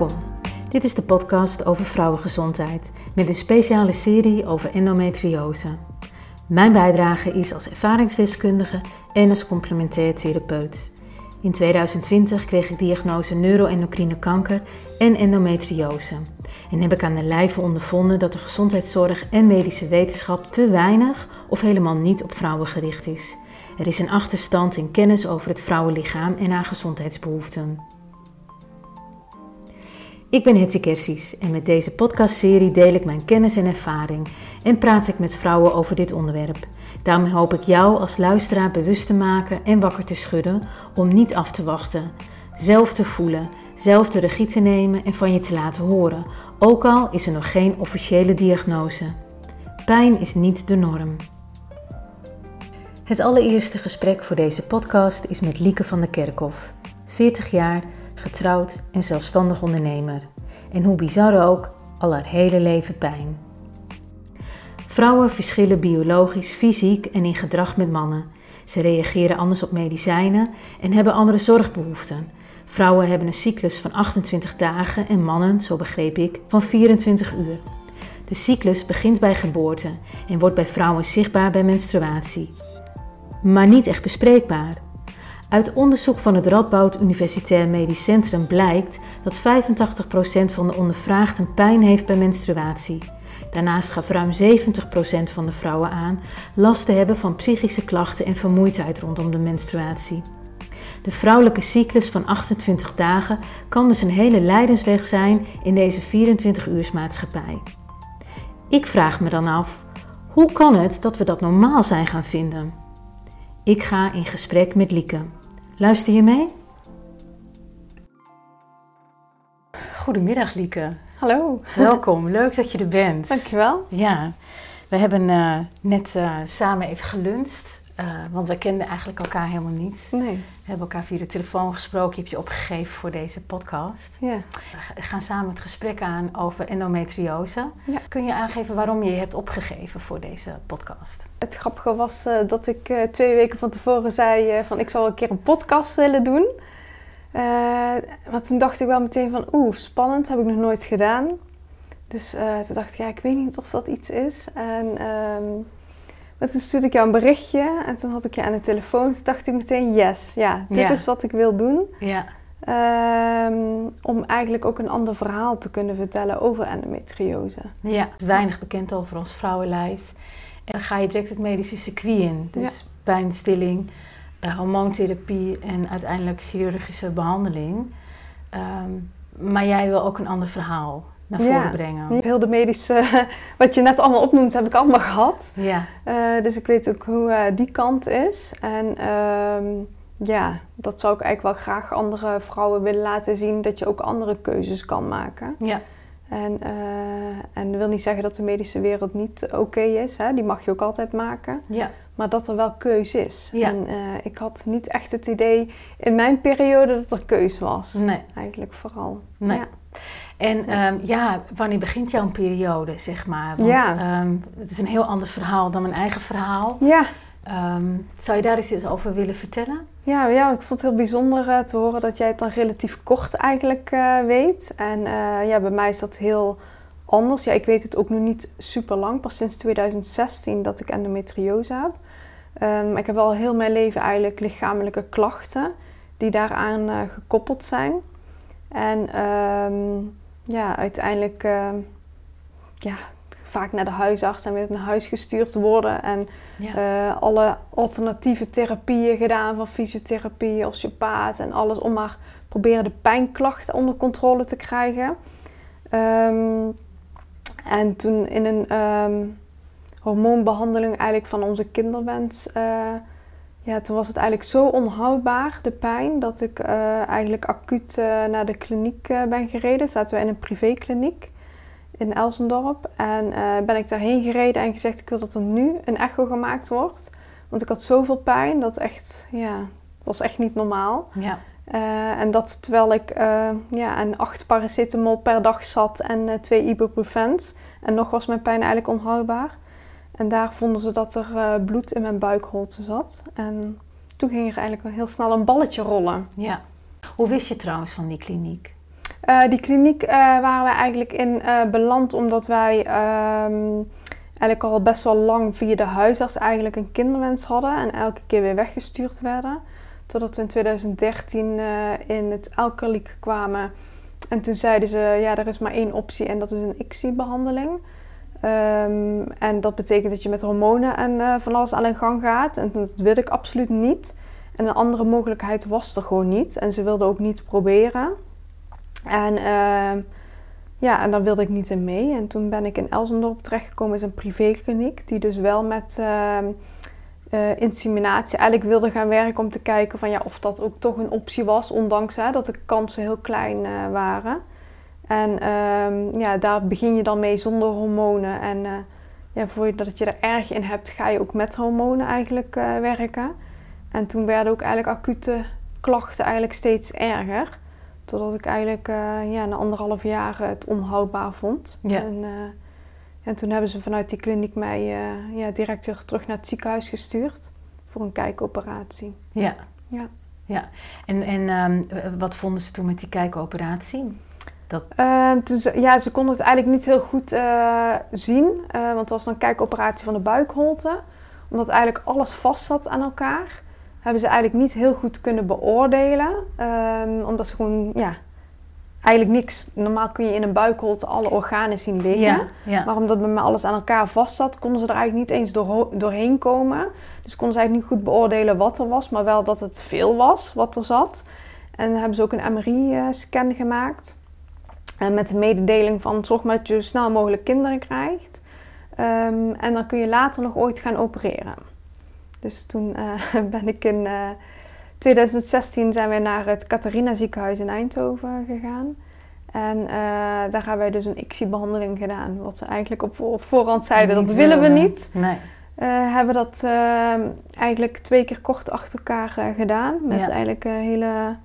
Welkom. Dit is de podcast over vrouwengezondheid met een speciale serie over endometriose. Mijn bijdrage is als ervaringsdeskundige en als complementair therapeut. In 2020 kreeg ik diagnose neuroendocrine kanker en endometriose. En heb ik aan de lijve ondervonden dat de gezondheidszorg en medische wetenschap te weinig of helemaal niet op vrouwen gericht is. Er is een achterstand in kennis over het vrouwenlichaam en haar gezondheidsbehoeften. Ik ben Hetty Kersies en met deze podcastserie deel ik mijn kennis en ervaring en praat ik met vrouwen over dit onderwerp. Daarmee hoop ik jou als luisteraar bewust te maken en wakker te schudden om niet af te wachten, zelf te voelen, zelf de regie te nemen en van je te laten horen, ook al is er nog geen officiële diagnose. Pijn is niet de norm. Het allereerste gesprek voor deze podcast is met Lieke van der Kerkhof, 40 jaar getrouwd en zelfstandig ondernemer. En hoe bizar ook, al haar hele leven pijn. Vrouwen verschillen biologisch, fysiek en in gedrag met mannen. Ze reageren anders op medicijnen en hebben andere zorgbehoeften. Vrouwen hebben een cyclus van 28 dagen en mannen, zo begreep ik, van 24 uur. De cyclus begint bij geboorte en wordt bij vrouwen zichtbaar bij menstruatie. Maar niet echt bespreekbaar. Uit onderzoek van het Radboud Universitair Medisch Centrum blijkt dat 85% van de ondervraagden pijn heeft bij menstruatie. Daarnaast gaf ruim 70% van de vrouwen aan last te hebben van psychische klachten en vermoeidheid rondom de menstruatie. De vrouwelijke cyclus van 28 dagen kan dus een hele lijdensweg zijn in deze 24-uursmaatschappij. Ik vraag me dan af, hoe kan het dat we dat normaal zijn gaan vinden? Ik ga in gesprek met Lieke. Luister je mee? Goedemiddag Lieke. Hallo. Welkom, leuk dat je er bent. Dankjewel. Ja, we hebben uh, net uh, samen even geluncht, uh, want we kenden eigenlijk elkaar helemaal niet. Nee. We hebben elkaar via de telefoon gesproken, je hebt je opgegeven voor deze podcast. Ja. We gaan samen het gesprek aan over endometriose. Ja. Kun je aangeven waarom je je hebt opgegeven voor deze podcast? Het grappige was uh, dat ik uh, twee weken van tevoren zei van ik zal een keer een podcast willen doen. maar toen dacht ik wel meteen van oeh, spannend, heb ik nog nooit gedaan. Dus toen dacht ik, ja, ik weet niet of dat iets is. En um, maar toen stuurde ik jou een berichtje en toen had ik je aan de telefoon. Toen dacht ik meteen, yes, ja, dit Ja. is wat ik wil doen. Ja, Ehm, om eigenlijk ook een ander verhaal te kunnen vertellen over endometriose. ja. Is weinig bekend over ons vrouwenlijf. En dan ga je direct het medische circuit in. Dus pijnstilling, uh, hormoontherapie en uiteindelijk chirurgische behandeling. Um, maar jij wil ook een ander verhaal naar voren Ja. brengen. Heel de medische, wat je net allemaal opnoemt, heb ik allemaal gehad. Ja, Uh, dus ik weet ook hoe uh, die kant is. En ehm, ja, dat zou ik eigenlijk wel graag andere vrouwen willen laten zien. Dat je ook andere keuzes kan maken. ja, En, uh, en dat wil niet zeggen dat de medische wereld niet oké is. Hè? Die mag je ook altijd maken. ja. Maar dat er wel keus is. Ja. En ik had niet echt het idee in mijn periode dat er keus was. Nee. Eigenlijk vooral. Nee. Ja. En ja. Um, ja, wanneer begint jouw periode, zeg maar? Want Ja. um, het is een heel ander verhaal dan mijn eigen verhaal. Ja. Um, zou je daar eens iets over willen vertellen? Ja, ja, ik vond het heel bijzonder uh, te horen dat jij het dan relatief kort eigenlijk uh, weet. En uh, ja, bij mij is dat heel anders. Ja, ik weet het ook nu niet super lang, pas sinds 2016 dat ik endometriose heb. Um, ik heb al heel mijn leven eigenlijk lichamelijke klachten die daaraan gekoppeld zijn. En um, ja, uiteindelijk uh, ja, vaak naar de huisarts en weer naar huis gestuurd worden. En ja. uh, alle alternatieve therapieën gedaan, van fysiotherapie, osteopaat en alles. Om maar proberen de pijnklachten onder controle te krijgen. Um, en toen in een um, hormoonbehandeling eigenlijk van onze kinderwens... Uh, ja, toen was het eigenlijk zo onhoudbaar, de pijn, dat ik uh, eigenlijk acuut uh, naar de kliniek uh, ben gereden. Zaten we in een privékliniek in Elsendorp. En ben ik daarheen gereden en gezegd, ik wil dat er nu een echo gemaakt wordt. Want ik had zoveel pijn, dat echt, ja, was echt niet normaal. Ja. en dat terwijl ik ja, aan acht paracetamol per dag zat en twee ibuprofens. En nog was mijn pijn eigenlijk onhoudbaar. En daar vonden ze dat er uh, bloed in mijn buikholte zat. En toen ging er eigenlijk heel snel een balletje rollen. Ja. Hoe wist je trouwens van die kliniek? Uh, eh, die kliniek eh, waren wij eigenlijk in eh, beland omdat wij ehm, eigenlijk al best wel lang via de huisarts eigenlijk een kinderwens hadden en elke keer weer weggestuurd werden. Totdat we in 2013 in het Elkerliek kwamen en toen zeiden ze, ja, er is maar één optie en dat is een ICSI-behandeling. Ehm, en dat betekent dat je met hormonen en van alles aan de gang gaat. En dat wil ik absoluut niet. En een andere mogelijkheid was er gewoon niet. En ze wilden ook niet proberen. En, uh, ja, en daar wilde ik niet in mee. En toen ben ik in Elsendorp terechtgekomen, is een privékliniek. Die dus wel met uh, uh, inseminatie eigenlijk wilde gaan werken om te kijken van, ja, of dat ook toch een optie was. Ondanks hè, dat de kansen heel klein eh, waren. En ehm, ja, daar begin je dan mee zonder hormonen. En uh, ja, voordat je er erg in hebt, ga je ook met hormonen eigenlijk werken. En toen werden ook eigenlijk acute klachten eigenlijk steeds erger. Totdat ik eigenlijk uh, ja, na anderhalf jaar het onhoudbaar vond. Ja. En, en, toen hebben ze vanuit die kliniek mij ja, direct terug naar het ziekenhuis gestuurd voor een kijkoperatie. Ja. Ja. ja. En, en um, wat vonden ze toen met die kijkoperatie? Dat... Ehm, toen ze, ja, ze konden het eigenlijk niet heel goed zien, want het was een kijkoperatie van de buikholte. Omdat eigenlijk alles vast zat aan elkaar hebben ze eigenlijk niet heel goed kunnen beoordelen. Um, omdat ze gewoon, ja, eigenlijk niks. Normaal kun je in een buikholte alle organen zien liggen. Ja, Maar omdat bij mij alles aan elkaar vast zat, konden ze er eigenlijk niet eens door, doorheen komen. Dus konden ze eigenlijk niet goed beoordelen wat er was, maar wel dat het veel was wat er zat. En hebben ze ook een MRI-scan gemaakt. En met de mededeling van zorg maar dat je zo snel mogelijk kinderen krijgt. Um, en dan kun je later nog ooit gaan opereren. Dus toen uh, ben ik in uh, eh, 2016 zijn we naar het Catharina ziekenhuis in Eindhoven gegaan. En uh, daar hebben wij dus een ICSI-behandeling gedaan. Wat ze eigenlijk op, voorhand zeiden, dat willen we niet. Nee. hebben dat eigenlijk twee keer kort achter elkaar gedaan. Met eigenlijk een hele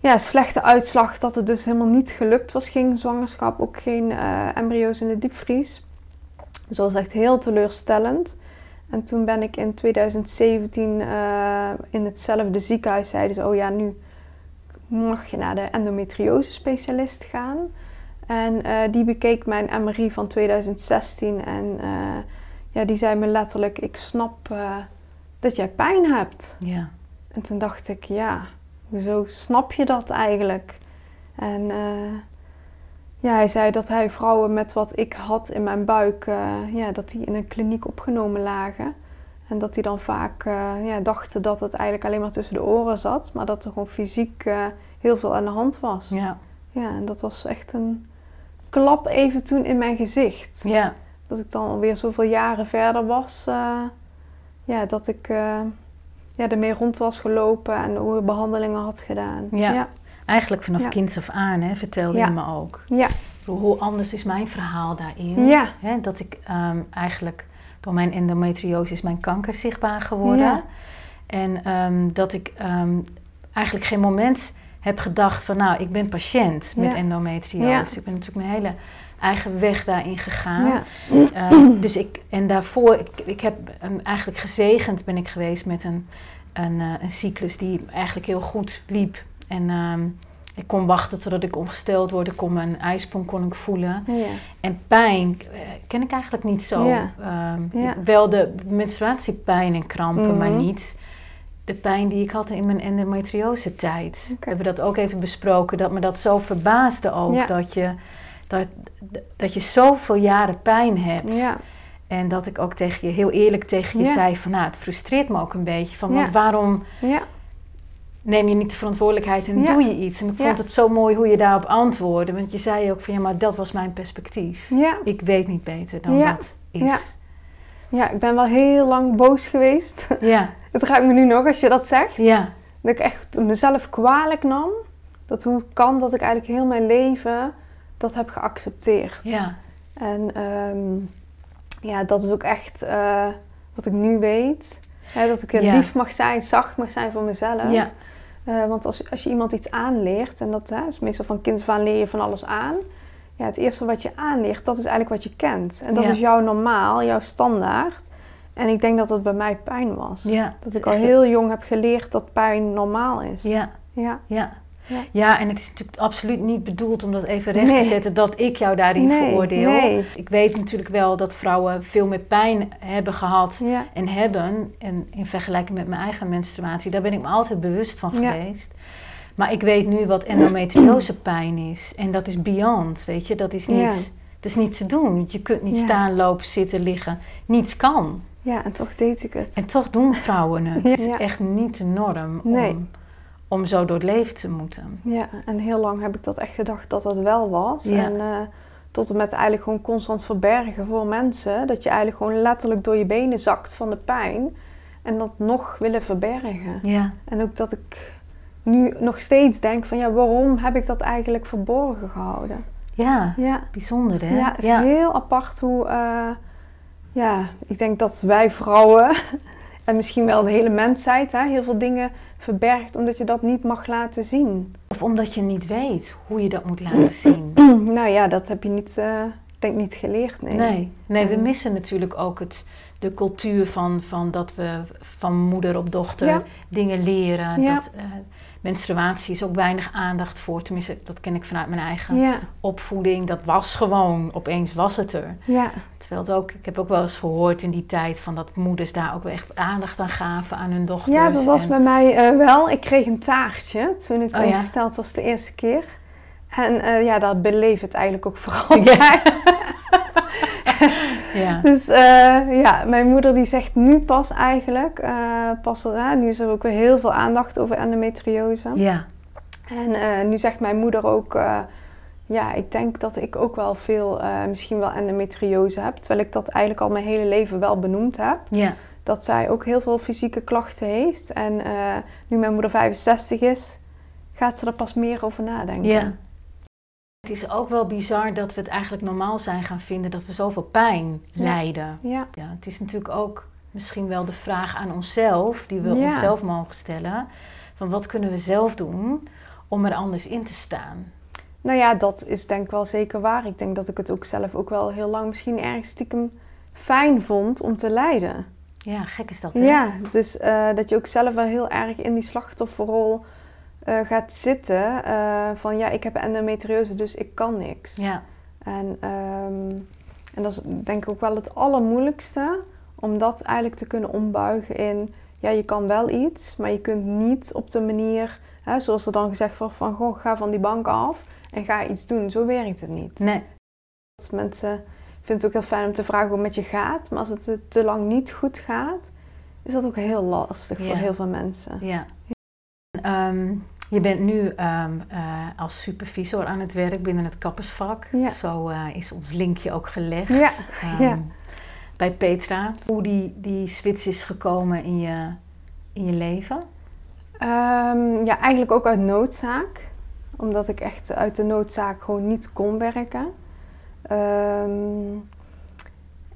ja, slechte uitslag dat het dus helemaal niet gelukt was. Geen zwangerschap, ook geen embryo's in de diepvries. Dus dat was echt heel teleurstellend. En toen ben ik in 2017 uh, eh, in hetzelfde ziekenhuis zeiden ze, oh ja, nu mag je naar de endometriose specialist gaan. En uh, die bekeek mijn MRI van 2016 en uh, ja, die zei me letterlijk, ik snap dat jij pijn hebt. Ja. En toen dacht ik, ja, hoezo snap je dat eigenlijk? En ja, hij zei dat hij vrouwen met wat ik had in mijn buik, uh, ja, dat die in een kliniek opgenomen lagen. En dat die dan vaak uh, ja, dachten dat het eigenlijk alleen maar tussen de oren zat, maar dat er gewoon fysiek heel veel aan de hand was. Ja. Ja, en dat was echt een klap even toen in mijn gezicht. Ja. Dat ik dan alweer zoveel jaren verder was, ja, dat ik ja, ermee rond was gelopen en hoe behandelingen had gedaan. ja. Eigenlijk vanaf kinds af aan, hè, vertelde je me ook. Ja. Hoe anders is mijn verhaal daarin? Ja. Hè, dat ik um, eigenlijk door mijn endometriose is mijn kanker zichtbaar geworden. Ja. En um, dat ik um, eigenlijk geen moment heb gedacht van... nou, ik ben patiënt met endometriose. Ik ben natuurlijk mijn hele eigen weg daarin gegaan. dus ik, en daarvoor, ik, ik heb eigenlijk gezegend ben ik geweest met een, een, uh, een cyclus die eigenlijk heel goed liep En um, ik kon wachten totdat ik ongesteld word. Ik kon mijn ijsprong kon ik voelen. Ja. En pijn uh, ken ik eigenlijk niet zo. Ja. Um, ja. wel de menstruatiepijn en krampen, mm -hmm. maar niet de pijn die ik had in mijn endometriose tijd. Okay. We hebben dat ook even besproken. Dat me dat zo verbaasde ook. Dat, je, dat, dat je zoveel jaren pijn hebt. En dat ik ook tegen je, heel eerlijk tegen je zei van... Nou, het frustreert me ook een beetje. Van, want waarom neem je niet de verantwoordelijkheid en doe je iets. En ik vond het zo mooi hoe je daarop antwoordde. Want je zei ook van ja, maar dat was mijn perspectief. Ja. Ik weet niet beter dan dat is. Ja. ja, ik ben wel heel lang boos geweest. Ja. Het raakt me nu nog als je dat zegt. Ja. Dat ik echt mezelf kwalijk nam. Dat hoe het kan dat ik eigenlijk heel mijn leven dat heb geaccepteerd. Ja. En um, ja, dat is ook echt uh, wat ik nu weet. Hè, dat ik ja. lief mag zijn, zacht mag zijn voor mezelf. Ja. Uh, want als, als je iemand iets aanleert, en dat hè, is meestal van kind af aan leer je van alles aan. Ja, het eerste wat je aanleert, dat is eigenlijk wat je kent. En dat is jouw normaal, jouw standaard. En ik denk dat het bij mij pijn was. Ja, dat ik al heel jong heb geleerd dat pijn normaal is. Ja. Ja. ja. Ja. Ja, en het is natuurlijk absoluut niet bedoeld om dat even recht te zetten dat ik jou daarin Nee, veroordeel. nee. Ik weet natuurlijk wel dat vrouwen veel meer pijn hebben gehad Ja. en hebben. En in vergelijking met mijn eigen menstruatie, daar ben ik me altijd bewust van Ja. geweest. Maar ik weet nu wat endometriose pijn is. En dat is beyond, weet je. Dat is niet, dat is niet te doen. Je kunt niet staan, lopen, zitten, liggen. Niets kan. ja, en toch deed ik het. En toch doen vrouwen het. Het is echt niet de norm Nee. om, om zo door het leven te moeten. Ja, en heel lang heb ik dat echt gedacht dat dat wel was. Ja. En eh, tot en met eigenlijk gewoon constant verbergen voor mensen. Dat je eigenlijk gewoon letterlijk door je benen zakt van de pijn. En dat nog willen verbergen. Ja, En ook dat ik nu nog steeds denk van ja, waarom heb ik dat eigenlijk verborgen gehouden? ja. Ja, bijzonder hè? ja het is heel apart hoe... eh, ja, ik denk dat wij vrouwen en misschien wel de hele mensheid hè, heel veel dingen verbergt omdat je dat niet mag laten zien. Of omdat je niet weet hoe je dat moet laten zien. nou ja, dat heb je niet, eh, denk niet geleerd. Nee. Nee, nee we En- missen natuurlijk ook het, de cultuur van, van dat we van moeder op dochter Ja. dingen leren. Ja. Dat, eh, menstruatie is ook weinig aandacht voor. Tenminste, dat ken ik vanuit mijn eigen Ja, opvoeding. Dat was gewoon, opeens was het er. ja, Terwijl het ook, ik heb ook wel eens gehoord in die tijd van dat moeders daar ook wel echt aandacht aan gaven aan hun dochters. ja, dat was en- bij mij eh, wel. Ik kreeg een taartje toen ik Oh ja? was de eerste keer. En eh, ja, daar beleef het eigenlijk ook vooral Ja. Ja. Dus eh, ja, mijn moeder die zegt nu pas eigenlijk, eh, pas er, hè, nu is er ook weer heel veel aandacht over endometriose. ja, En eh, nu zegt mijn moeder ook, eh, ja, ik denk dat ik ook wel veel, eh, misschien wel endometriose heb. Terwijl ik dat eigenlijk al mijn hele leven wel benoemd heb. ja, Dat zij ook heel veel fysieke klachten heeft. En eh, nu mijn moeder 65 is, gaat ze er pas meer over nadenken. ja. Het is ook wel bizar dat we het eigenlijk normaal zijn gaan vinden dat we zoveel pijn Ja. lijden. Ja, Ja, het is natuurlijk ook misschien wel de vraag aan onszelf, die we Ja. onszelf mogen stellen. Van wat kunnen we zelf doen om er anders in te staan? nou ja, dat is denk ik wel zeker waar. Ik denk dat ik het ook zelf ook wel heel lang misschien ergens stiekem fijn vond om te lijden. Ja, gek is dat. Hè? Ja, dus eh, dat je ook zelf wel heel erg in die slachtofferrol eh, gaat zitten. eh, van ja, ik heb endometriose, dus ik kan niks. Ja, En, ehm, en dat is denk ik ook wel het allermoeilijkste. Om dat eigenlijk te kunnen ombuigen in... Ja, je kan wel iets, maar je kunt niet op de manier... Hè, zoals er dan gezegd wordt van... Goh, ga van die bank af en ga iets doen. Zo werkt het niet. nee. Dat mensen vinden het ook heel fijn om te vragen hoe het met je gaat. Maar als het te- te lang niet goed gaat... is dat ook heel lastig Ja. voor heel veel mensen. Ja. Ehm, je bent nu ehm, eh, als supervisor aan het werk binnen het kappersvak. Ja. Zo eh, is ons linkje ook gelegd. Ja, ehm, ja. Bij Petra. Hoe die, die switch is gekomen in je, in je leven. Ja, eigenlijk ook uit noodzaak. Omdat ik echt uit de noodzaak gewoon niet kon werken.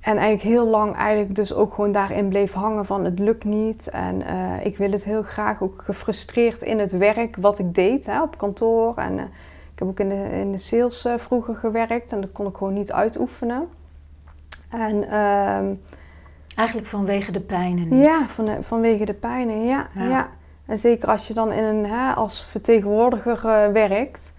En eigenlijk heel lang eigenlijk dus ook gewoon daarin bleef hangen van het lukt niet. En eh, ik wil het heel graag ook gefrustreerd in het werk wat ik deed hè, op kantoor. En eh, ik heb ook in de, in de sales eh, vroeger gewerkt en dat kon ik gewoon niet uitoefenen. En ehm, Eigenlijk vanwege de pijnen niet. ja, van, vanwege de pijnen, ja, Ja. ja. En zeker als je dan in een, hè, als vertegenwoordiger werkt,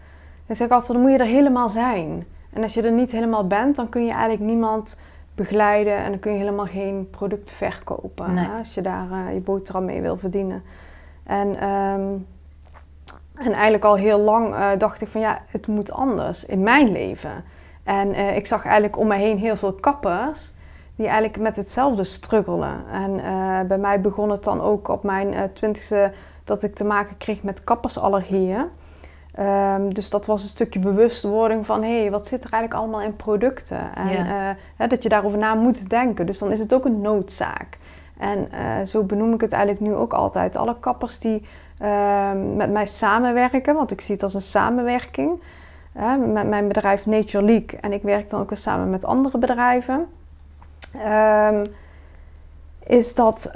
dan zeg ik altijd, dan moet je er helemaal zijn. En als je er niet helemaal bent, dan kun je eigenlijk niemand begeleiden en dan kun je helemaal geen product verkopen. Nee. Hè, als je daar eh, je boterham mee wil verdienen. En, ehm, en eigenlijk al heel lang eh, dacht ik van ja, het moet anders in mijn leven. En eh, ik zag eigenlijk om me heen heel veel kappers die eigenlijk met hetzelfde struggelen. En bij mij begon het dan ook op mijn twintigste dat ik te maken kreeg met kappersallergieën. Ehm, dus dat was een stukje bewustwording van hé, hey, wat zit er eigenlijk allemaal in producten? En Ja. eh, hè, dat je daarover na moet denken. Dus dan is het ook een noodzaak. En eh, zo benoem ik het eigenlijk nu ook altijd. Alle kappers die ehm, met mij samenwerken, want ik zie het als een samenwerking. Met mijn bedrijf Nature Leak. En ik werk dan ook weer samen met andere bedrijven. Ehm, is dat,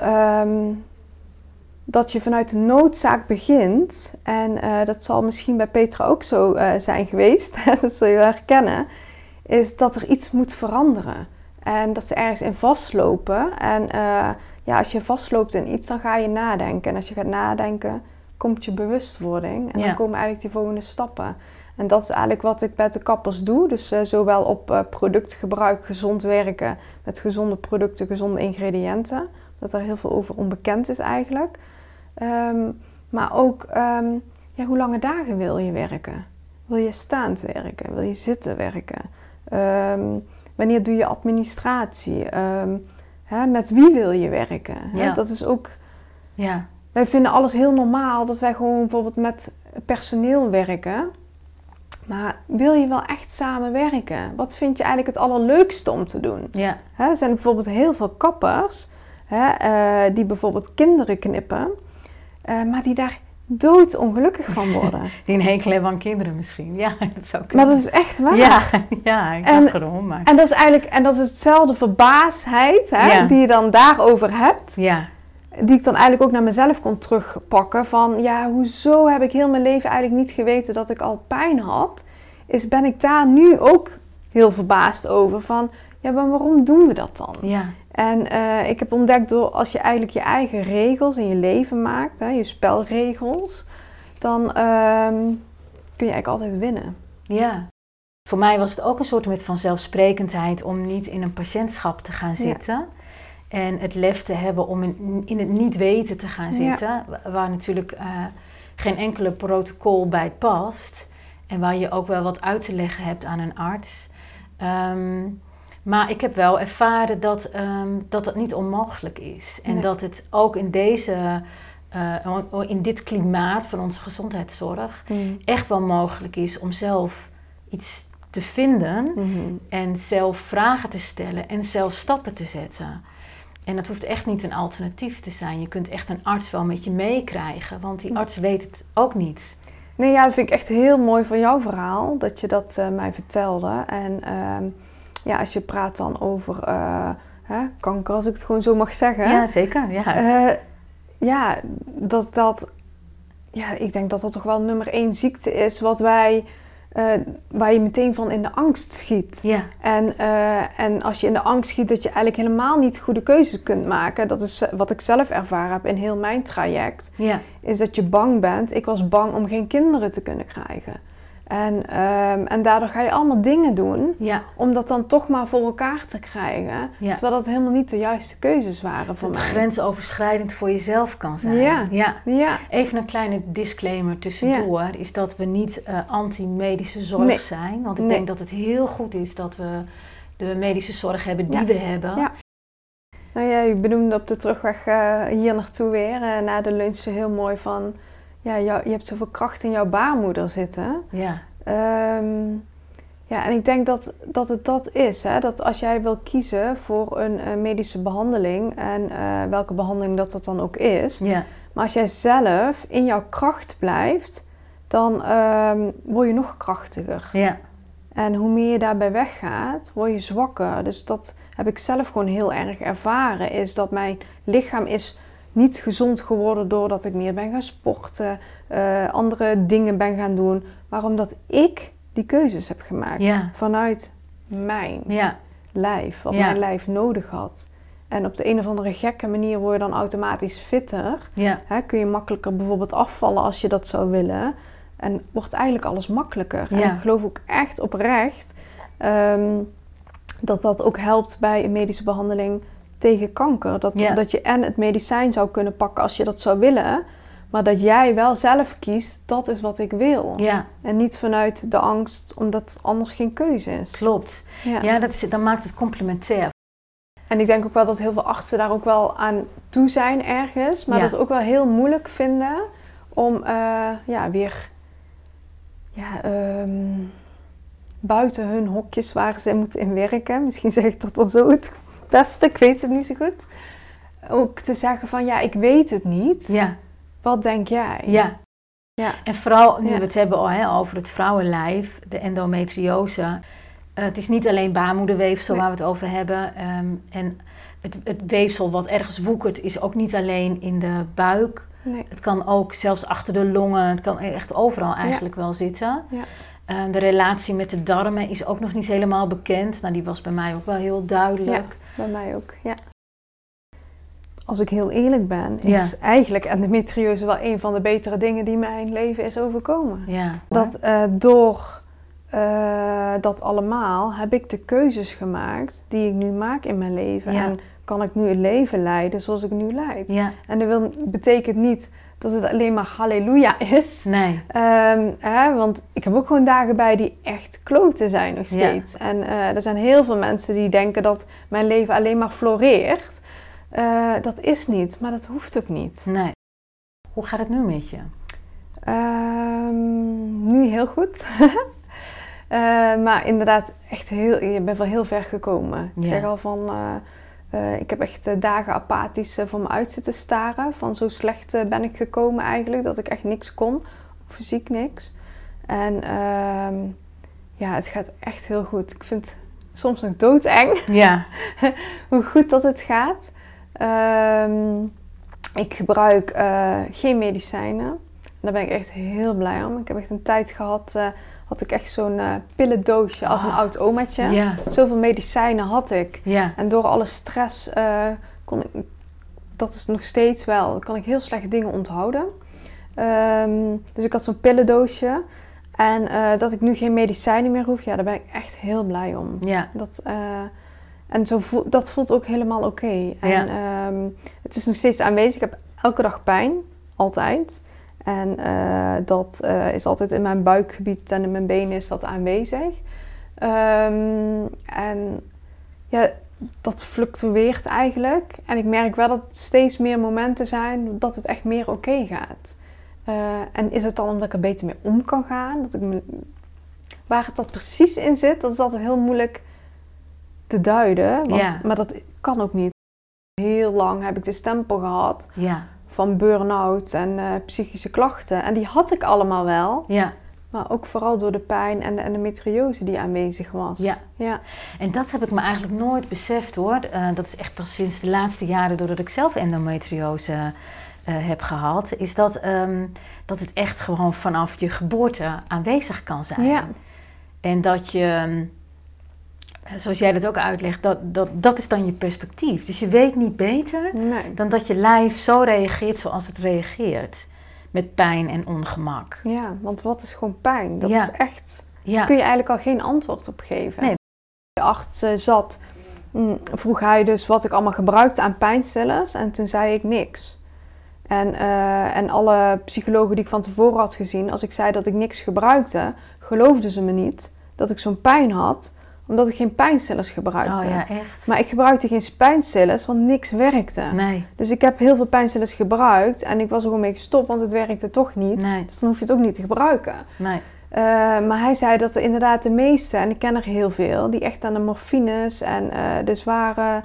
dat je vanuit de noodzaak begint. En eh, dat zal misschien bij Petra ook zo eh, zijn geweest. dat zul je wel herkennen. Is dat er iets moet veranderen. En dat ze ergens in vastlopen. En eh, ja, als je vastloopt in iets, dan ga je nadenken. En als je gaat nadenken, komt je bewustwording. En Ja. dan komen eigenlijk die volgende stappen. En dat is eigenlijk wat ik met de kappers doe. Dus zowel op productgebruik, gezond werken, met gezonde producten, gezonde ingrediënten. Dat er heel veel over onbekend is eigenlijk. Ehm, maar ook, ehm, ja, hoe lange dagen wil je werken? Wil je staand werken? Wil je zitten werken? Ehm, wanneer doe je administratie? Hè, met wie wil je werken? Hè. Dat is ook Ja, wij vinden alles heel normaal dat wij gewoon bijvoorbeeld met personeel werken. Maar wil je wel echt samenwerken? Wat vind je eigenlijk het allerleukste om te doen? ja, Hè, er zijn bijvoorbeeld heel veel kappers hè, eh, die bijvoorbeeld kinderen knippen, eh, maar die daar doodongelukkig van worden. die een hekel hebben aan kinderen misschien. Ja, dat zou maar kunnen. dat is echt waar. Ja, ja, ik En- dacht erom, maar... En dat is eigenlijk en dat is hetzelfde verbaasdheid hè, Ja. die je dan daarover hebt. Ja, die ik dan eigenlijk ook naar mezelf kon terugpakken. Van ja, hoezo heb ik heel mijn leven eigenlijk niet geweten dat ik al pijn had? Is ben ik daar nu ook heel verbaasd over. Van ja, maar waarom doen we dat dan? ja, En eh, ik heb ontdekt door als je eigenlijk je eigen regels in je leven maakt, hè, je spelregels, dan ehm, kun je eigenlijk altijd winnen. ja. Voor mij was het ook een soort met vanzelfsprekendheid om niet in een patiëntschap te gaan zitten. En het lef te hebben om in, in het niet weten te gaan zitten. wa- Waar natuurlijk eh, geen enkele protocol bij past. En waar je ook wel wat uit te leggen hebt aan een arts. Ehm, maar ik heb wel ervaren dat, ehm, dat dat niet onmogelijk is. En Nee. dat het ook in deze... eh, in dit klimaat van onze gezondheidszorg echt wel mogelijk is om zelf iets te vinden Mhm. en zelf vragen te stellen en zelf stappen te zetten. En dat hoeft echt niet een alternatief te zijn. Je kunt echt een arts wel met je meekrijgen, want die arts weet het ook niet. Nee, ja, dat vind ik echt heel mooi van jouw verhaal, dat je dat eh, mij vertelde. En ehm, ja, als je praat dan over eh, hè, kanker, als ik het gewoon zo mag zeggen. Ja, zeker. Ja. Eh, ja, dat dat... Ja, ik denk dat dat toch wel nummer één ziekte is wat wij... eh, waar je meteen van in de angst schiet. ja, En, en als je in de angst schiet dat je eigenlijk helemaal niet goede keuzes kunt maken. Dat is wat ik zelf ervaren heb in heel mijn traject. ja, Is dat je bang bent. Ik was bang om geen kinderen te kunnen krijgen. En, ehm, en daardoor ga je allemaal dingen doen ja. om dat dan toch maar voor elkaar te krijgen. Ja. Terwijl dat helemaal niet de juiste keuzes waren voor Dat het mij. grensoverschrijdend voor jezelf kan zijn. Ja. ja. Ja, Even een kleine disclaimer tussendoor, is dat we niet eh, anti-medische zorg Nee. zijn. Want ik Nee. denk dat het heel goed is dat we de medische zorg hebben die we hebben. Ja. nou ja, je benoemde op de terugweg eh, hier naartoe weer, eh, na de lunch, heel mooi van... Ja, jou- je hebt zoveel kracht in jouw baarmoeder zitten. ja. Ehm, ja, en ik denk dat, dat het dat is. Hè? Dat als jij wil kiezen voor een eh, medische behandeling, en eh, welke behandeling dat dat dan ook is, ja. maar als jij zelf in jouw kracht blijft, dan ehm, word je nog krachtiger. ja. En hoe meer je daarbij weggaat, word je zwakker. Dus dat heb ik zelf gewoon heel erg ervaren. Is dat mijn lichaam is niet gezond geworden doordat ik meer ben gaan sporten, eh, andere dingen ben gaan doen. Maar omdat ik die keuzes heb gemaakt Ja. vanuit mijn ja. lijf, wat Ja. mijn lijf nodig had. En op de een of andere gekke manier word je dan automatisch fitter. Hè, kun je makkelijker bijvoorbeeld afvallen als je dat zou willen. En wordt eigenlijk alles makkelijker. En ik geloof ook echt oprecht ehm, dat dat ook helpt bij een medische behandeling tegen kanker. Dat, dat je en het medicijn zou kunnen pakken als je dat zou willen. Maar dat jij wel zelf kiest, dat is wat ik wil. Ja, En niet vanuit de angst, omdat het anders geen keuze is. klopt. Ja. Ja, dat, is, dat maakt het complementair. En ik denk ook wel dat heel veel artsen daar ook wel aan toe zijn ergens. Maar Ja. dat ook wel heel moeilijk vinden om eh, ja, weer ja, ehm, buiten hun hokjes waar ze moeten in werken. Misschien zeg ik dat dan zo het ik weet het niet zo goed. Ook te zeggen van ja, ik weet het niet. Ja, Wat denk jij? ja. Ja. En vooral nu Ja. we het hebben oh, over het vrouwenlijf, de endometriose. Eh, het is niet alleen baarmoederweefsel Nee. waar we het over hebben. Ehm, en het, het weefsel wat ergens woekert is ook niet alleen in de buik. Nee. Het kan ook zelfs achter de longen. Het kan echt overal eigenlijk wel zitten. Ja. Eh, de relatie met de darmen is ook nog niet helemaal bekend. Nou, die was bij mij ook wel heel duidelijk. Bij mij ook, ja. als ik heel eerlijk ben, is eigenlijk endometriose wel een van de betere dingen die mijn leven is overkomen. Ja. Dat uh, door uh, dat allemaal heb ik de keuzes gemaakt die ik nu maak in mijn leven. Ja. En kan ik nu een leven leiden zoals ik nu leid. Ja. En dat wil, betekent niet dat het alleen maar halleluja is. Nee. Um, hè, want ik heb ook gewoon dagen bij die echt kloten zijn nog steeds. Ja. En uh, er zijn heel veel mensen die denken dat mijn leven alleen maar floreert. Uh, dat is niet, maar dat hoeft ook niet. Nee. Hoe gaat het nu met je? Um, nu heel goed. uh, maar inderdaad, echt heel, je bent wel heel ver gekomen. Ja. Ik zeg al van, uh, ik heb echt dagen apathisch voor me uit zitten staren. Van zo slecht ben ik gekomen eigenlijk, dat ik echt niks kon. Fysiek niks. En um, ja, het gaat echt heel goed. Ik vind het soms nog doodeng. Ja. hoe goed dat het gaat. Um, ik gebruik geen medicijnen. Daar ben ik echt heel blij om. Ik heb echt een tijd gehad, had ik echt zo'n uh, pillendoosje als een Ah. oud omaatje. Zoveel medicijnen had ik. En door alle stress kon ik, dat is nog steeds wel, kan ik heel slecht dingen onthouden. Um, dus ik had zo'n pillendoosje. En dat ik nu geen medicijnen meer hoef, ja, daar ben ik echt heel blij om. Ja. Dat, en zo dat voelt ook helemaal oké. Okay. En Ja. um, het is nog steeds aanwezig. Ik heb elke dag pijn, altijd. En uh, dat uh, is altijd in mijn buikgebied en in mijn benen is dat aanwezig. Um, en ja, dat fluctueert eigenlijk. En ik merk wel dat het steeds meer momenten zijn dat het echt meer oké okay gaat. Uh, en is het dan omdat ik er beter mee om kan gaan? Dat ik me, waar het dat precies in zit, dat is altijd heel moeilijk te duiden. Want, Ja. Maar dat kan ook niet. Heel lang heb ik de stempel gehad Ja. Van burn-out en eh, psychische klachten. En die had ik allemaal wel. Ja. Maar ook vooral door de pijn en de endometriose die aanwezig was. Ja. ja. En dat heb ik me eigenlijk nooit beseft hoor. Uh, dat is echt pas sinds de laatste jaren, doordat ik zelf endometriose uh, heb gehad, is dat, um, dat het echt gewoon vanaf je geboorte aanwezig kan zijn. Ja. En dat je, um, zoals jij dat ook uitlegt, dat, dat, dat is dan je perspectief. Dus je weet niet beter Nee. dan dat je lijf zo reageert zoals het reageert. Met pijn en ongemak. Ja, want wat is gewoon pijn? Dat Ja. is echt... Ja. Daar kun je eigenlijk al geen antwoord op geven. Nee. De arts uh, zat, mm, vroeg hij dus wat ik allemaal gebruikte aan pijnstillers. En toen zei ik niks. En, uh, en alle psychologen die ik van tevoren had gezien, als ik zei dat ik niks gebruikte, geloofden ze me niet dat ik zo'n pijn had, omdat ik geen pijnstillers gebruikte. Oh ja, echt? Maar ik gebruikte geen pijnstillers, want niks werkte. Nee. Dus ik heb heel veel pijnstillers gebruikt en ik was er gewoon mee gestopt, want het werkte toch niet. Nee. Dus dan hoef je het ook niet te gebruiken. Nee. Uh, maar hij zei dat er inderdaad de meeste, en ik ken er heel veel, die echt aan de morfines en uh, de zware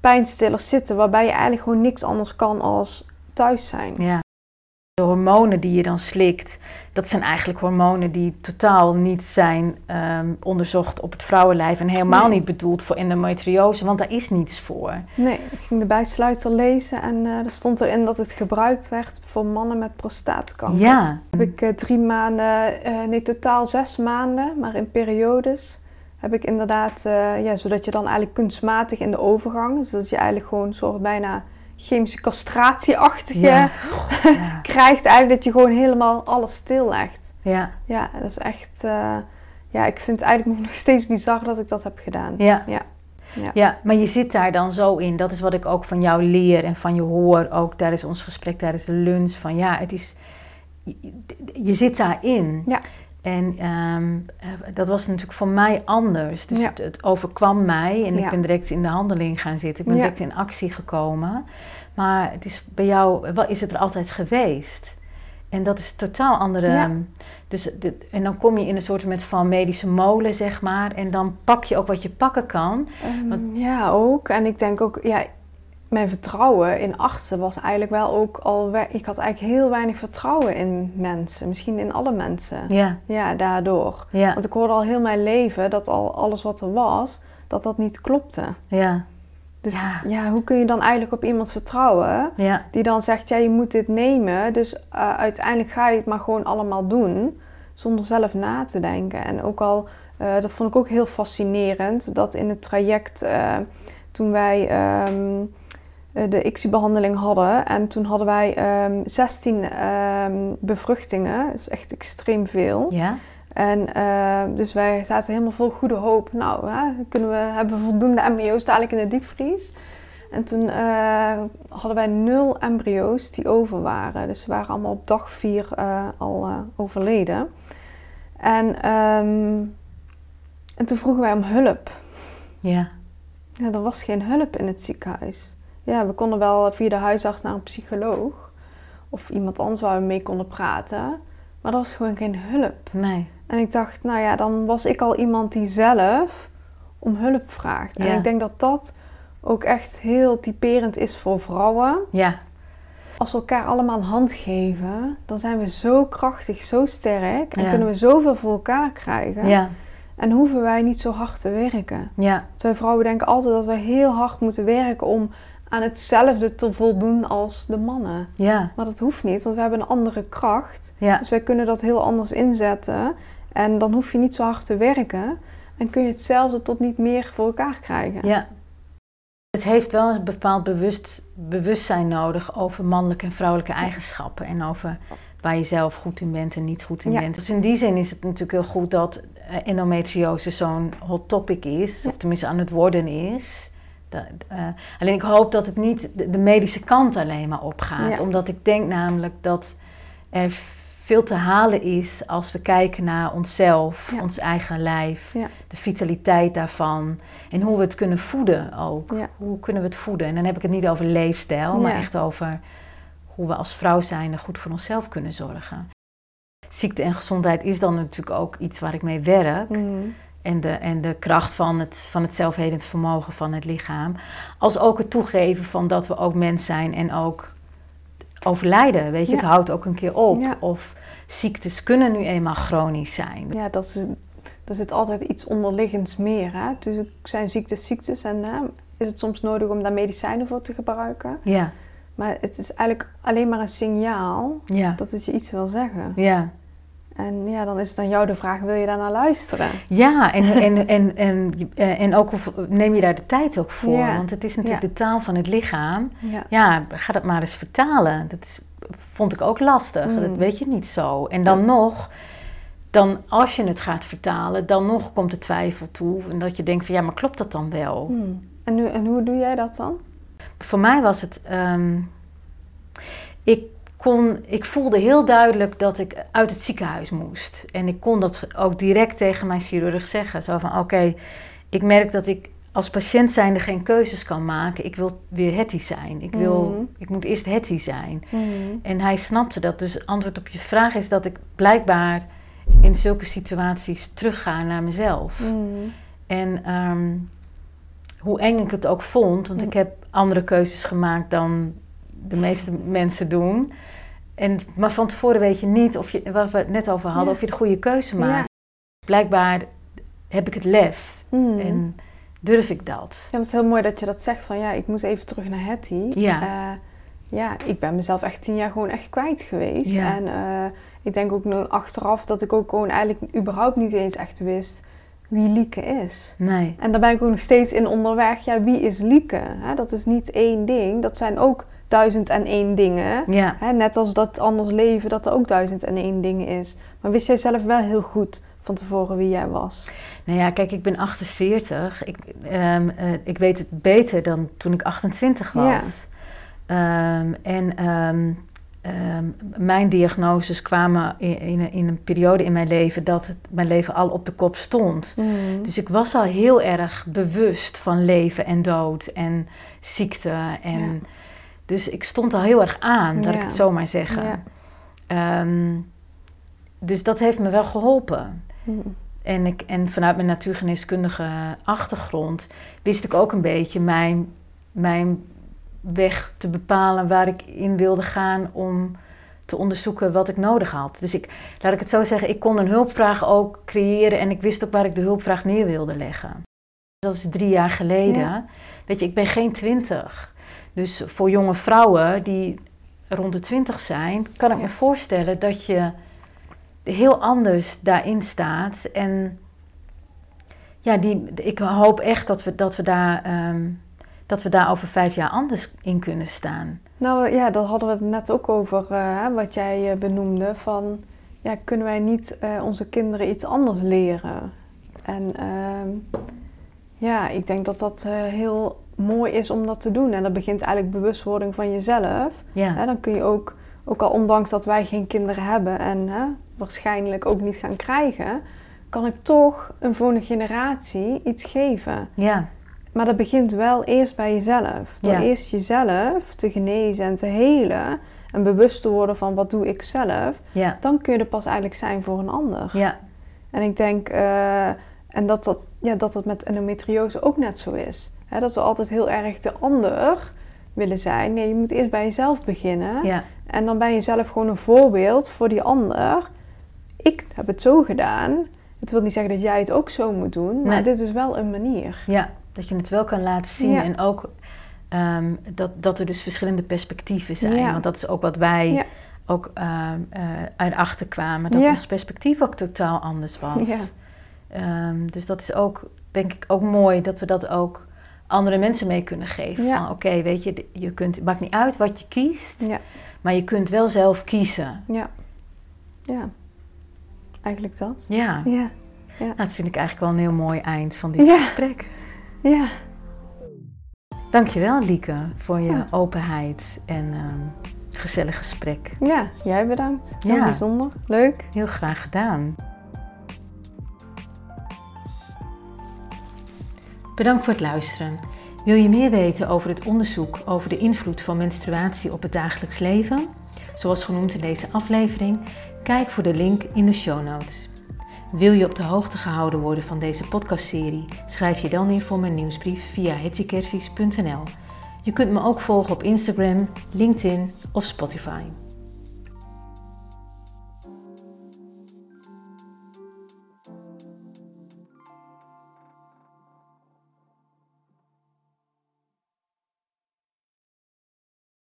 pijnstillers zitten, waarbij je eigenlijk gewoon niks anders kan als thuis zijn. Ja. De hormonen die je dan slikt, dat zijn eigenlijk hormonen die totaal niet zijn um, onderzocht op het vrouwenlijf en helemaal Nee. niet bedoeld voor endometriose, want daar is niets voor. Nee, ik ging de bijsluiter lezen en uh, er stond erin dat het gebruikt werd voor mannen met prostaatkanker. Ja. Heb ik uh, drie maanden, uh, nee totaal zes maanden, maar in periodes heb ik inderdaad, ja, zodat je dan eigenlijk kunstmatig in de overgang, dus dat je eigenlijk gewoon soort bijna chemische castratieachtige Ja. Krijgt, eigenlijk dat je gewoon helemaal alles stillegt. Ja. Ja, dat is echt, uh, ja, ik vind het eigenlijk nog steeds bizar dat ik dat heb gedaan. Ja. Ja. Ja. ja, maar je zit daar dan zo in. Dat is wat ik ook van jou leer en van je hoor. Ook tijdens ons gesprek, tijdens de lunch. Van ja, het is. Je, je zit daarin. Ja. En um, dat was natuurlijk voor mij anders. Dus Ja. het, het overkwam mij en Ja. ik ben direct in de handeling gaan zitten. Ik ben Ja. direct in actie gekomen. Maar het is bij jou, wel is het er altijd geweest. En dat is totaal andere. Ja. Dus de, en dan kom je in een soort met van medische molen, zeg maar. En dan pak je ook wat je pakken kan. Um, Want- ja, ook. En ik denk ook, ja, mijn vertrouwen in artsen was eigenlijk wel ook al... Ik had eigenlijk heel weinig vertrouwen in mensen. Misschien in alle mensen. Ja, Ja, daardoor. ja, Want ik hoorde al heel mijn leven dat al alles wat er was, dat dat niet klopte. ja, Dus Ja. ja, hoe kun je dan eigenlijk op iemand vertrouwen ja, die dan zegt, ja, je moet dit nemen. Dus uh, uiteindelijk ga je het maar gewoon allemaal doen, zonder zelf na te denken. En ook al, uh, dat vond ik ook heel fascinerend, dat in het traject uh, toen wij um, eh, de ICSI-behandeling hadden. En toen hadden wij ehm 16 ehm, bevruchtingen. Dat is echt extreem veel. Ja? En eh, dus wij zaten helemaal vol goede hoop. Nou, hè, kunnen we, hebben we voldoende embryo's dadelijk in de diepvries. En toen eh, hadden wij nul embryo's die over waren. Dus ze waren allemaal op dag vier eh, al eh, overleden. En, ehm, en toen vroegen wij om hulp. Ja. Ja, er was geen hulp in het ziekenhuis. Ja, we konden wel via de huisarts naar een psycholoog. Of iemand anders waar we mee konden praten. Maar er was gewoon geen hulp. Nee. En ik dacht, nou ja, dan was ik al iemand die zelf om hulp vraagt. En ik denk dat dat ook echt heel typerend is voor vrouwen. Ja. Als we elkaar allemaal een hand geven, dan zijn we zo krachtig, zo sterk. En Ja. kunnen we zoveel voor elkaar krijgen. Ja. En hoeven wij niet zo hard te werken. Ja. Wij vrouwen denken altijd dat wij heel hard moeten werken om aan hetzelfde te voldoen als de mannen. Ja. Maar dat hoeft niet, want we hebben een andere kracht. Ja. Dus wij kunnen dat heel anders inzetten. En dan hoef je niet zo hard te werken. En kun je hetzelfde tot niet meer voor elkaar krijgen. Ja. Het heeft wel een bepaald bewust, bewustzijn nodig over mannelijke en vrouwelijke eigenschappen. En over waar je zelf goed in bent en niet goed in Ja. bent. Dus in die zin is het natuurlijk heel goed dat eh, endometriose zo'n hot topic is. Of tenminste aan het worden is. Dat, eh, alleen ik hoop dat het niet de, de medische kant alleen maar opgaat. Ja. Omdat ik denk namelijk dat er veel te halen is als we kijken naar onszelf, Ja. ons eigen lijf, Ja. de vitaliteit daarvan en hoe we het kunnen voeden ook. Hoe kunnen we het voeden? En dan heb ik het niet over leefstijl, maar echt over hoe we als vrouw zijn goed voor onszelf kunnen zorgen. Ziekte en gezondheid is dan natuurlijk ook iets waar ik mee werk. Mm. En de, en de kracht van het, van het zelfhelend vermogen van het lichaam. Als ook het toegeven van dat we ook mens zijn en ook overlijden. Weet je, Ja. het houdt ook een keer op. Ja. Of ziektes kunnen nu eenmaal chronisch zijn. Ja, dat is, er zit altijd iets onderliggends meer. Hè? Dus zijn ziektes ziektes en hè, is het soms nodig om daar medicijnen voor te gebruiken. Ja, Maar het is eigenlijk alleen maar een signaal ja, dat het je iets wil zeggen. ja. En ja, dan is het aan jou de vraag, wil je daar naar luisteren? Ja, en, en, en, en, eh, en ook of, neem je daar de tijd ook voor. Ja. Want het is natuurlijk Ja. de taal van het lichaam. Ja. Ja, ga dat maar eens vertalen. Dat is, vond ik ook lastig. Mm. Dat weet je niet zo. En dan nog, dan als je het gaat vertalen, dan nog komt de twijfel toe. En dat je denkt van ja, maar klopt dat dan wel? Hmm. En, nu, en hoe doe jij dat dan? Voor mij was het. ehm, ik, kon, ik voelde heel duidelijk dat ik uit het ziekenhuis moest. En ik kon dat ook direct tegen mijn chirurg zeggen. Zo van: Oké, ik merk dat ik als patiënt zijnde geen keuzes kan maken. Ik wil weer Hetty zijn. Ik, wil, Mhm. ik moet eerst Hetty zijn. Hmm. En hij snapte dat. Dus antwoord op je vraag is dat ik blijkbaar in zulke situaties terugga naar mezelf. Hmm. En ehm, hoe eng ik het ook vond, want ik heb andere keuzes gemaakt dan de meeste mensen doen. En, maar van tevoren weet je niet, of je, wat we het net over hadden, Ja. of je de goede keuze Ja. maakt. Blijkbaar heb ik het lef Hmm. en durf ik dat. Ja, het is heel mooi dat je dat zegt van ja, ik moet even terug naar Hetty. Ja. Eh, ja, ik ben mezelf echt tien jaar gewoon echt kwijt geweest. Ja. En eh, ik denk ook nu achteraf dat ik ook gewoon eigenlijk überhaupt niet eens echt wist wie Lieke is. Nee. En daar ben ik ook nog steeds in onderweg. Ja, wie is Lieke? Hè, dat is niet één ding. Dat zijn ook duizend en één dingen. Ja. Hè, net als dat anders leven, dat er ook duizend en één dingen is. Maar wist jij zelf wel heel goed van tevoren wie jij was? Nou ja, kijk, ik ben 48. Ik, ehm, eh, ik weet het beter dan toen ik 28 was. Ja. Ehm, en ehm, mijn diagnoses kwamen in, in, een- in een periode in mijn leven dat het, mijn leven al op de kop stond. Dus ik was al heel erg bewust van leven en dood en ziekte. En Ja. Dus ik stond al heel erg aan, laat ik het zo maar zeggen. Ja. Ehm, dus dat heeft me wel geholpen. Hmm. En, ik, en vanuit mijn natuurgeneeskundige achtergrond wist ik ook een beetje mijn, mijn weg te bepalen waar ik in wilde gaan om te onderzoeken wat ik nodig had. Dus ik, laat ik het zo zeggen, ik kon een hulpvraag ook creëren en ik wist ook waar ik de hulpvraag neer wilde leggen. Dat is drie jaar geleden. Ja. Weet je, ik ben geen twintig. Dus voor jonge vrouwen die rond de twintig zijn, kan ik me voorstellen dat je heel anders daarin staat. En ja, die, ik hoop echt dat we, dat we daar ehm, dat we daar over vijf jaar anders in kunnen staan. Nou ja, daar hadden we het net ook over, uh, wat jij uh, benoemde. Van, ja, kunnen wij niet uh, onze kinderen iets anders leren? En ehm, ja, ik denk dat dat heel mooi is om dat te doen. En dat begint eigenlijk bewustwording van jezelf. Ja. dan kun je ook, ook al ondanks dat wij geen kinderen hebben en waarschijnlijk ook niet gaan krijgen, kan ik toch een volgende generatie iets geven. Ja. Maar dat begint wel eerst bij jezelf. Door eerst jezelf te genezen en te helen en bewust te worden van wat doe ik zelf, ja. dan kun je er pas eigenlijk zijn voor een ander. Ja. En ik denk, uh, en dat dat, ja, dat dat met endometriose ook net zo is. Dat we altijd heel erg de ander willen zijn. Nee, je moet eerst bij jezelf beginnen. Ja. En dan ben je zelf gewoon een voorbeeld voor die ander. Ik heb het zo gedaan. Het wil niet zeggen dat jij het ook zo moet doen, maar dit is wel een manier. Ja, dat je het wel kan laten zien en ook ehm, dat, dat er dus verschillende perspectieven zijn. Want dat is ook wat wij ja. ook um, uh, uit kwamen, dat ons perspectief ook totaal anders was. Um, dus dat is ook, denk ik, ook mooi dat we dat ook andere mensen mee kunnen geven. Van oké, weet je, je kunt, het maakt niet uit wat je kiest, maar je kunt wel zelf kiezen. Ja. Ja. Eigenlijk dat. Ja. ja. ja. Nou, dat vind ik eigenlijk wel een heel mooi eind van dit gesprek. Ja. Dankjewel Lieke voor je openheid en uh, gezellig gesprek. Ja, jij bedankt. Heel ja. bijzonder. Leuk. Heel graag gedaan. Bedankt voor het luisteren. Wil je meer weten over het onderzoek over de invloed van menstruatie op het dagelijks leven? Zoals genoemd in deze aflevering, kijk voor de link in de show notes. Wil je op de hoogte gehouden worden van deze podcastserie? Schrijf je dan in voor mijn nieuwsbrief via hetzikersies.nl. Je kunt me ook volgen op Instagram, LinkedIn of Spotify.